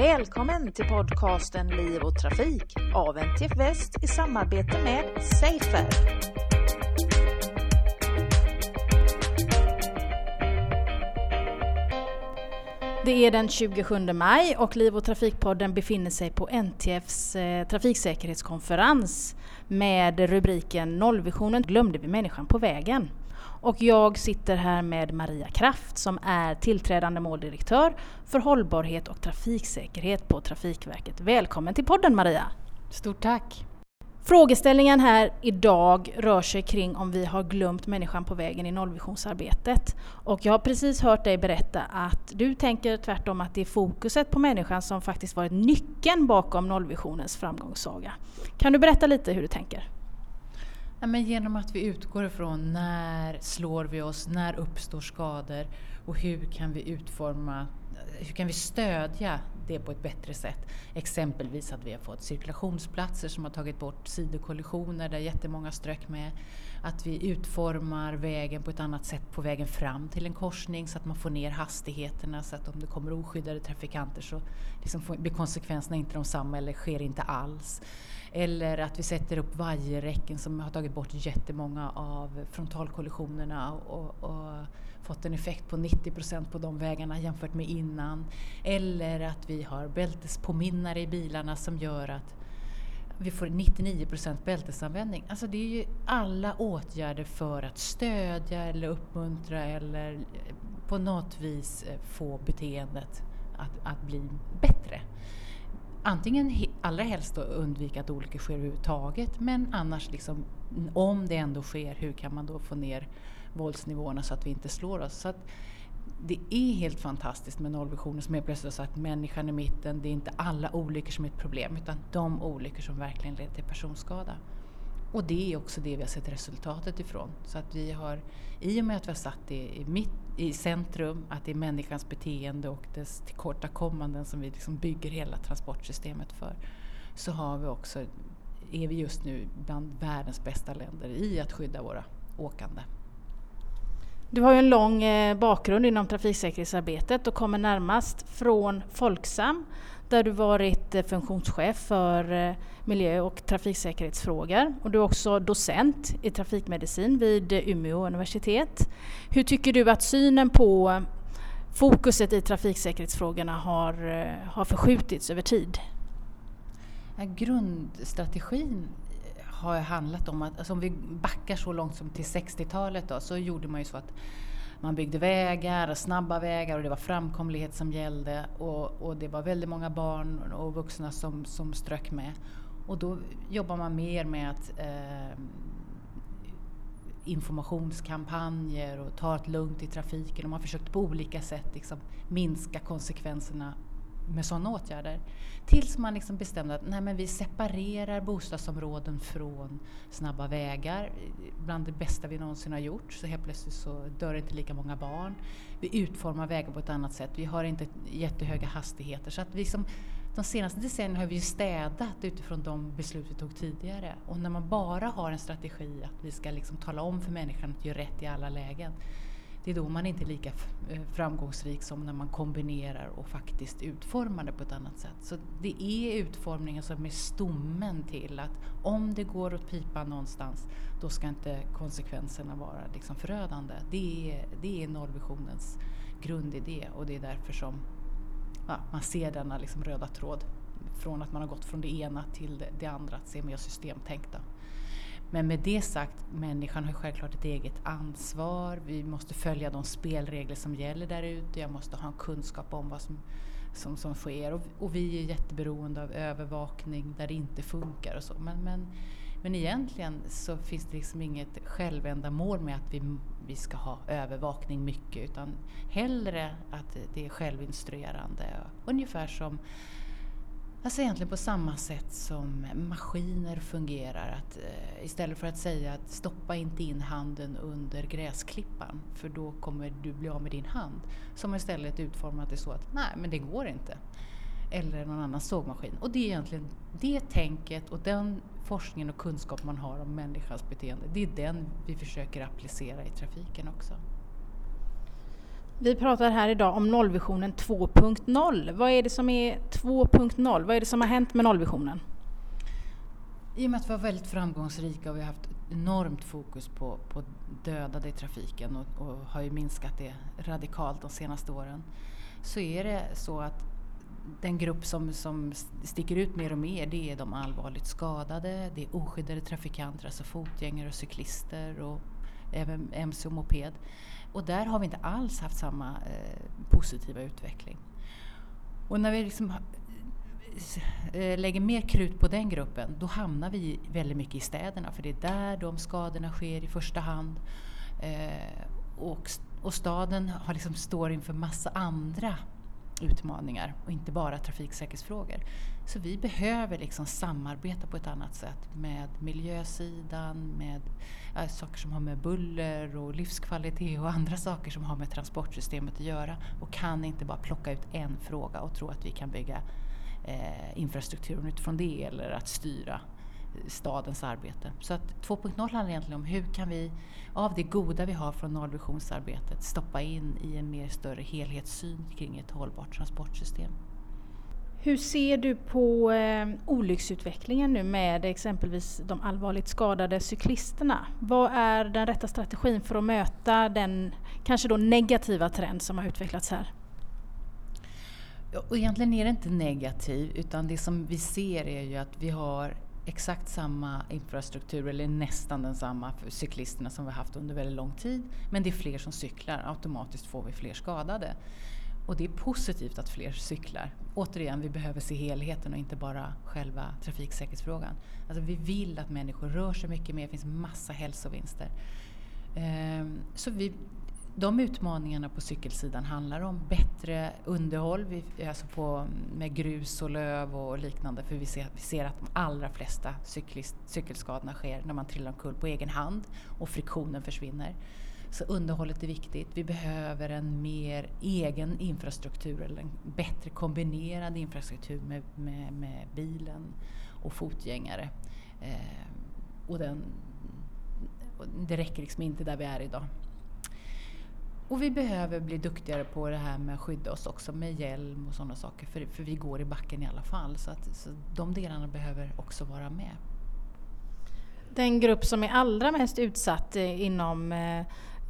Välkommen till podcasten Liv och Trafik av NTF Väst i samarbete med Safer. Det är den 27 maj och Liv och Trafikpodden befinner sig på NTFs eh, trafiksäkerhetskonferens med rubriken Nollvisionen glömde vi människan på vägen. Och jag sitter här med Maria Kraft som är tillträdande måldirektör för hållbarhet och trafiksäkerhet på Trafikverket. Välkommen till podden Maria! Stort tack! Frågeställningen här idag rör sig kring om vi har glömt människan på vägen i nollvisionsarbetet. Och jag har precis hört dig berätta att du tänker tvärtom att det är fokuset på människan som faktiskt varit nyckeln bakom nollvisionens framgångssaga. Kan du berätta lite hur du tänker? Ja, men genom att vi utgår ifrån när slår vi oss, när uppstår skador och hur kan vi utforma, hur kan vi stödja det på ett bättre sätt. Exempelvis att vi har fått cirkulationsplatser som har tagit bort sidokollisioner där jättemånga strök med. Att vi utformar vägen på ett annat sätt på vägen fram till en korsning så att man får ner hastigheterna så att om det kommer oskyddade trafikanter så liksom blir konsekvenserna inte de samma eller sker inte alls. Eller att vi sätter upp vajerräcken som har tagit bort jättemånga av frontalkollisionerna och, och fått en effekt på 90 procent på de vägarna jämfört med innan. Eller att vi har bältespåminnare i bilarna som gör att vi får 99 procent bältesanvändning. Alltså det är ju alla åtgärder för att stödja eller uppmuntra eller eh, på något vis eh, få beteendet att, att bli bättre antingen allra helst då undvika att olyckor sker överhuvudtaget men annars liksom, om det ändå sker, hur kan man då få ner våldsnivåerna så att vi inte slår oss? Så att, det är helt fantastiskt med nollvisionen som är plötsligt sagt människan i mitten, det är inte alla olyckor som är ett problem utan de olyckor som verkligen leder till personskada. Och det är också det vi har sett resultatet ifrån. Så att vi har, i och med att vi har satt det i, mitt, i centrum, att det är människans beteende och dess tillkortakommanden som vi liksom bygger hela transportsystemet för, så har vi också, är vi just nu bland världens bästa länder i att skydda våra åkande. Du har ju en lång eh, bakgrund inom trafiksäkerhetsarbetet och kommer närmast från Folksam där du varit eh, funktionschef för eh, miljö och trafiksäkerhetsfrågor. Och du är också docent i trafikmedicin vid Umeå universitet. Hur tycker du att synen på fokuset i trafiksäkerhetsfrågorna har, har förskjutits över tid? Grundstrategin har handlat om att, alltså om vi backar så långt som till 60-talet då, så gjorde man ju så att man byggde vägar, snabba vägar och det var framkomlighet som gällde och, och det var väldigt många barn och vuxna som, som strök med. Och då jobbar man mer med att eh, informationskampanjer och ta det lugnt i trafiken och man försökte på olika sätt liksom minska konsekvenserna med sådana åtgärder. Tills man liksom bestämde att nej, men vi separerar bostadsområden från snabba vägar. Bland det bästa vi någonsin har gjort. Så helt plötsligt så dör inte lika många barn. Vi utformar vägar på ett annat sätt. Vi har inte jättehöga hastigheter. Så att vi liksom, de senaste decennierna har vi städat utifrån de beslut vi tog tidigare. Och när man bara har en strategi att vi ska liksom tala om för människan att göra rätt i alla lägen det är då man inte är lika eh, framgångsrik som när man kombinerar och faktiskt utformar det på ett annat sätt. Så det är utformningen som är stommen till att om det går åt pipan någonstans, då ska inte konsekvenserna vara liksom förödande. Det är, det är nollvisionens grundidé och det är därför som ja, man ser denna liksom röda tråd från att man har gått från det ena till det, det andra, att se mer systemtänkta. Men med det sagt, människan har självklart ett eget ansvar. Vi måste följa de spelregler som gäller där ute. Jag måste ha en kunskap om vad som, som, som sker. Och, och, vi är jätteberoende av övervakning där det inte funkar och så. Men, men, men egentligen så finns det liksom inget självändamål med att vi, vi ska ha övervakning mycket utan hellre att det är självinstruerande. Ungefär som Alltså egentligen på samma sätt som maskiner fungerar. Att, eh, istället för att säga att stoppa inte in handen under gräsklippan för då kommer du bli av med din hand. Som istället utformat det så att nej, men det går inte. Eller någon annan sågmaskin. Och det är egentligen det tänket och den forskningen och kunskap man har om människans beteende. Det är den vi försöker applicera i trafiken också. Vi pratar här idag om nollvisionen 2.0. Vad är det som är 2.0? Vad är det som har hänt med nollvisionen? I och med att vi var väldigt framgångsrika och vi har haft enormt fokus på, på dödade i trafiken och, och har ju minskat det radikalt de senaste åren så är det så att den grupp som, som sticker ut mer och mer det är de allvarligt skadade, det är oskyddade trafikanter, alltså fotgängare och cyklister och även MC och moped. Och där har vi inte alls haft samma eh, positiva utveckling. Och när vi liksom eh, lägger mer krut på den gruppen, då hamnar vi väldigt mycket i städerna för det är där de skadorna sker i första hand. Eh, och, och staden har liksom, står inför massa andra utmaningar och inte bara trafiksäkerhetsfrågor. Så vi behöver liksom samarbeta på ett annat sätt med miljösidan, med äh, saker som har med buller och livskvalitet och andra saker som har med transportsystemet att göra och kan inte bara plocka ut en fråga och tro att vi kan bygga eh, infrastrukturen utifrån det eller att styra stadens arbete. Så att 2.0 handlar egentligen om hur kan vi av det goda vi har från nollvisionsarbetet stoppa in i en mer större helhetssyn kring ett hållbart transportsystem. Hur ser du på eh, olycksutvecklingen nu med exempelvis de allvarligt skadade cyklisterna? Vad är den rätta strategin för att möta den kanske då negativa trend som har utvecklats här? Och egentligen är det inte negativ utan det som vi ser är ju att vi har exakt samma infrastruktur, eller nästan densamma, för cyklisterna som vi haft under väldigt lång tid. Men det är fler som cyklar, automatiskt får vi fler skadade. Och det är positivt att fler cyklar. Återigen, vi behöver se helheten och inte bara själva trafiksäkerhetsfrågan. Alltså vi vill att människor rör sig mycket mer, det finns massa hälsovinster. Ehm, så vi, de utmaningarna på cykelsidan handlar om bättre underhåll alltså på, med grus och löv och liknande för vi ser, vi ser att de allra flesta cyklist, cykelskadorna sker när man trillar omkull på egen hand och friktionen försvinner. Så underhållet är viktigt. Vi behöver en mer egen infrastruktur eller en bättre kombinerad infrastruktur med, med, med bilen och fotgängare. Eh, och den, det räcker liksom inte där vi är idag. Och vi behöver bli duktigare på det här med att skydda oss också med hjälm och sådana saker. För, för vi går i backen i alla fall. Så, att, så de delarna behöver också vara med. Den grupp som är allra mest utsatt eh, inom eh,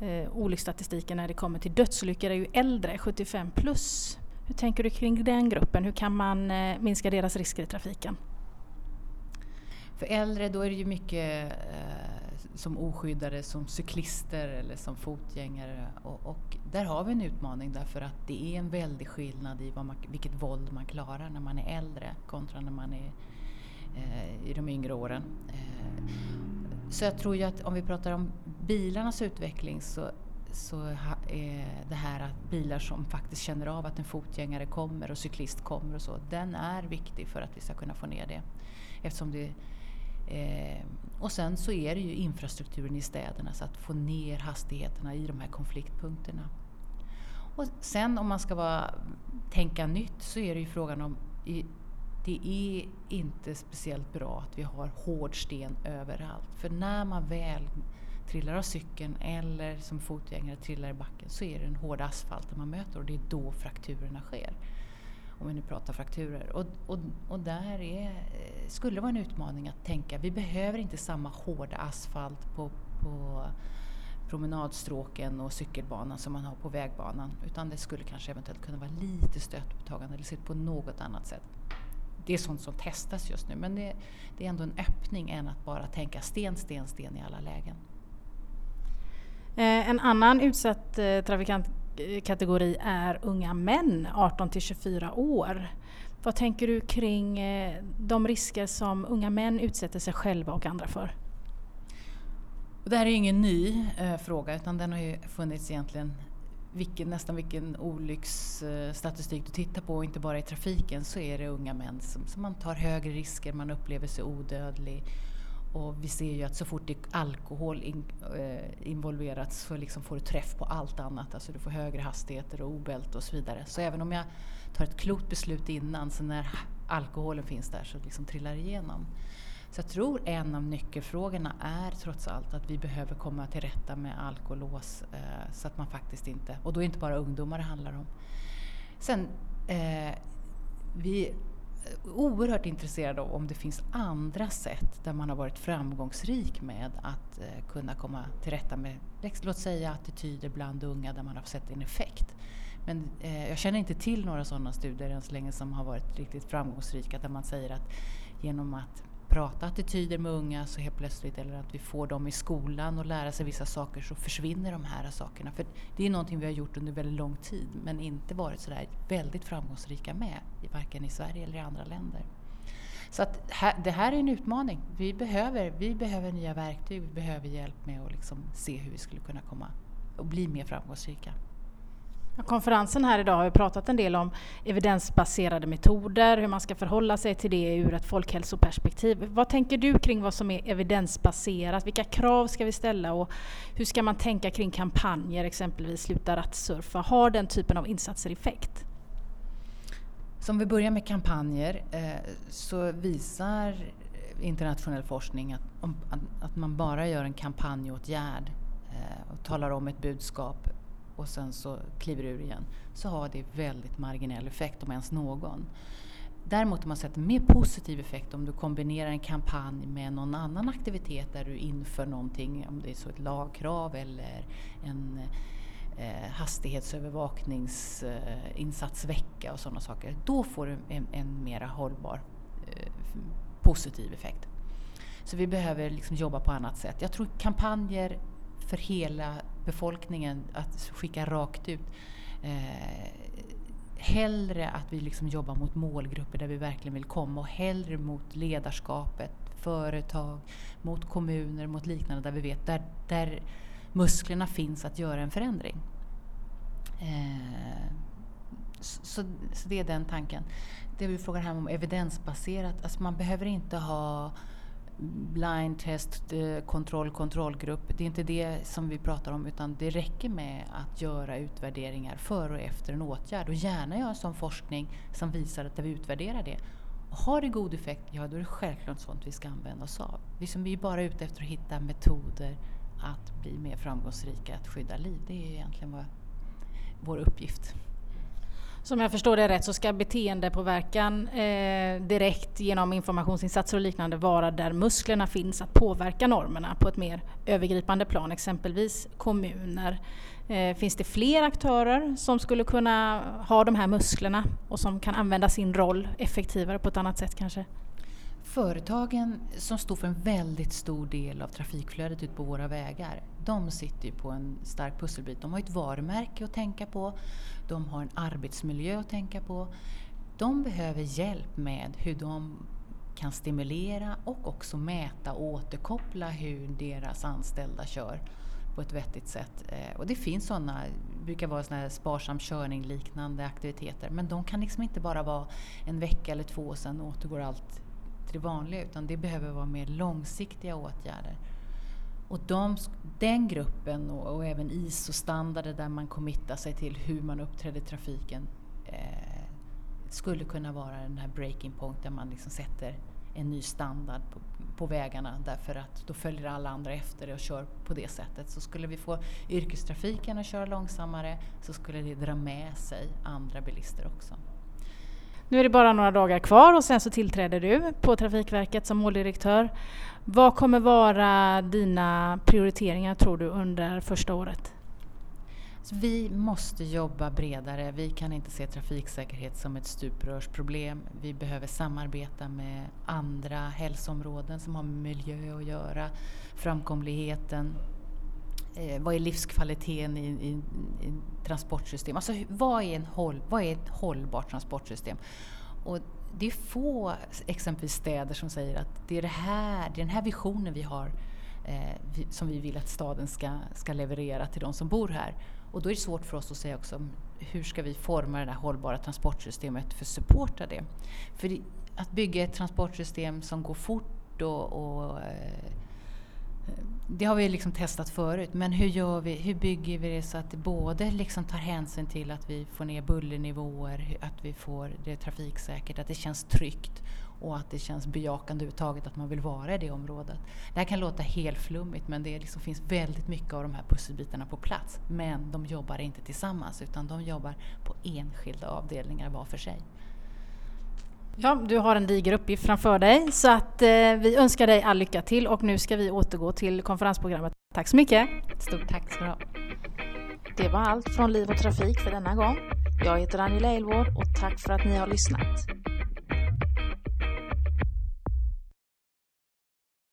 eh, olycksstatistiken när det kommer till dödsolyckor är ju äldre, 75 plus. Hur tänker du kring den gruppen? Hur kan man eh, minska deras risker i trafiken? För äldre då är det ju mycket eh, som oskyddade, som cyklister eller som fotgängare. Och, och, där har vi en utmaning därför att det är en väldig skillnad i man, vilket våld man klarar när man är äldre kontra när man är eh, i de yngre åren. Eh, så jag tror ju att om vi pratar om bilarnas utveckling så så är eh, det här att bilar som faktiskt känner av att en fotgängare kommer och cyklist kommer och så, den är viktig för att vi ska kunna få ner det. Eftersom det Eh, och sen så är det ju infrastrukturen i städerna, så att få ner hastigheterna i de här konfliktpunkterna. Och sen om man ska vara, tänka nytt så är det ju frågan om det är inte speciellt bra att vi har hård sten överallt. För när man väl trillar av cykeln eller som fotgängare trillar i backen så är det en hård asfalt man möter och det är då frakturerna sker om vi nu pratar frakturer. Och, och, och där är, eh, skulle det vara en utmaning att tänka, vi behöver inte samma hårda asfalt på, på promenadstråken och cykelbanan som man har på vägbanan. Utan det skulle kanske eventuellt kunna vara lite stötupptagande eller se på något annat sätt. Det är sånt som testas just nu men det, det är ändå en öppning än att bara tänka sten, sten, sten i alla lägen. Eh, en annan utsatt eh, trafikant Eh, kategori är unga män 18 till 24 år. Vad tänker du kring eh, de risker som unga män utsätter sig själva och andra för? Det här är ingen ny eh, fråga utan den har ju funnits egentligen vilken, nästan vilken olycksstatistik du tittar på, inte bara i trafiken, så är det unga män som, som man tar högre risker, man upplever sig odödlig och vi ser ju att så fort det är alkohol in, eh, involverat så liksom får du träff på allt annat. Alltså du får högre hastigheter och obälte och så vidare. Så även om jag tar ett klokt beslut innan, så när alkoholen finns där så liksom trillar det igenom. Så jag tror en av nyckelfrågorna är trots allt att vi behöver komma till rätta med alkolås eh, så att man faktiskt inte, och då är det inte bara ungdomar det handlar om. Sen, eh, vi oerhört intresserad av om det finns andra sätt där man har varit framgångsrik med att eh, kunna komma till rätta med, låt säga attityder bland unga där man har sett en effekt. Men eh, jag känner inte till några sådana studier än så länge som har varit riktigt framgångsrika där man säger att genom att prata attityder med unga så helt plötsligt, eller att vi får dem i skolan och lära sig vissa saker så försvinner de här sakerna. För det är någonting vi har gjort under väldigt lång tid men inte varit sådär väldigt framgångsrika med, varken i Sverige eller i andra länder. Så att här, det här är en utmaning. Vi behöver, vi behöver nya verktyg, vi behöver hjälp med att liksom se hur vi skulle kunna komma och bli mer framgångsrika. Konferensen här idag har ju pratat en del om evidensbaserade metoder, hur man ska förhålla sig till det ur ett folkhälsoperspektiv. Vad tänker du kring vad som är evidensbaserat? Vilka krav ska vi ställa och hur ska man tänka kring kampanjer, exempelvis Sluta rattsurfa? Har den typen av insatser effekt? Som vi börjar med kampanjer eh, så visar internationell forskning att, om, att man bara gör en kampanjåtgärd eh, och talar om ett budskap och sen så kliver ur igen så har det väldigt marginell effekt om ens någon. Däremot har man sett en mer positiv effekt om du kombinerar en kampanj med någon annan aktivitet där du inför någonting, om det är så ett lagkrav eller en eh, hastighetsövervakningsinsatsvecka eh, och sådana saker. Då får du en, en mera hållbar eh, positiv effekt. Så vi behöver liksom jobba på annat sätt. Jag tror kampanjer för hela befolkningen att skicka rakt ut. Eh, hellre att vi liksom jobbar mot målgrupper där vi verkligen vill komma och hellre mot ledarskapet, företag, mot kommuner, mot liknande där vi vet där, där musklerna finns att göra en förändring. Eh, så, så, det är den tanken. Det vi frågar här om evidensbaserat, alltså man behöver inte ha blind test, eh, kontroll, kontrollgrupp. Det är inte det som vi pratar om utan det räcker med att göra utvärderingar före och efter en åtgärd och gärna göra sån forskning som visar att vi utvärderar det. Har det god effekt, ja då är det självklart sånt vi ska använda oss av. Vi som är bara ute efter att hitta metoder att bli mer framgångsrika, att skydda liv. Det är egentligen vad, vår uppgift. Som jag förstår det rätt så ska beteendepåverkan eh, direkt genom informationsinsatser och liknande vara där musklerna finns att påverka normerna på ett mer övergripande plan, exempelvis kommuner. Eh, finns det fler aktörer som skulle kunna ha de här musklerna och som kan använda sin roll effektivare på ett annat sätt kanske? Företagen som står för en väldigt stor del av trafikflödet ut på våra vägar, de sitter ju på en stark pusselbit. De har ett varumärke att tänka på, de har en arbetsmiljö att tänka på. De behöver hjälp med hur de kan stimulera och också mäta och återkoppla hur deras anställda kör på ett vettigt sätt. Eh, och det finns sådana, det brukar vara såna här sparsam körning liknande aktiviteter, men de kan liksom inte bara vara en vecka eller två och sen återgår allt till det vanliga utan det behöver vara mer långsiktiga åtgärder. Och de, den gruppen och, och även ISO-standarder där man committar sig till hur man uppträder i trafiken eh, skulle kunna vara den här breaking point där man liksom sätter en ny standard på, på, vägarna därför att då följer alla andra efter det och kör på det sättet. Så skulle vi få yrkestrafiken att köra långsammare så skulle det dra med sig andra bilister också. Nu är det bara några dagar kvar och sen så tillträder du på Trafikverket som måldirektör. Vad kommer vara dina prioriteringar tror du under första året? Vi måste jobba bredare. Vi kan inte se trafiksäkerhet som ett stuprörsproblem. Vi behöver samarbeta med andra hälsoområden som har med miljö att göra, framkomligheten, eh, vad är livskvaliteten i, i, i transportsystem? Alltså vad är, en håll, vad är ett hållbart transportsystem? Och det är få exempelvis städer som säger att det är, det här, det är den här visionen vi har eh, vi, som vi vill att staden ska, ska leverera till de som bor här. Och då är det svårt för oss att säga också hur ska vi forma det här hållbara transportsystemet för att supporta det? För att bygga ett transportsystem som går fort och, och eh, det har vi liksom testat förut, men hur, gör vi, hur bygger vi det så att det både liksom tar hänsyn till att vi får ner bullernivåer, att vi får det trafiksäkert, att det känns tryggt och att det känns bejakande överhuvudtaget att man vill vara i det området. Det här kan låta helt flummigt men det liksom finns väldigt mycket av de här pusselbitarna på plats. Men de jobbar inte tillsammans utan de jobbar på enskilda avdelningar var för sig. Ja, du har en diger uppgift framför dig så att eh, vi önskar dig all lycka till och nu ska vi återgå till konferensprogrammet. Tack så mycket! Stort tack ska du ha! Det var allt från Liv och Trafik för denna gång. Jag heter Angela Elvård och tack för att ni har lyssnat.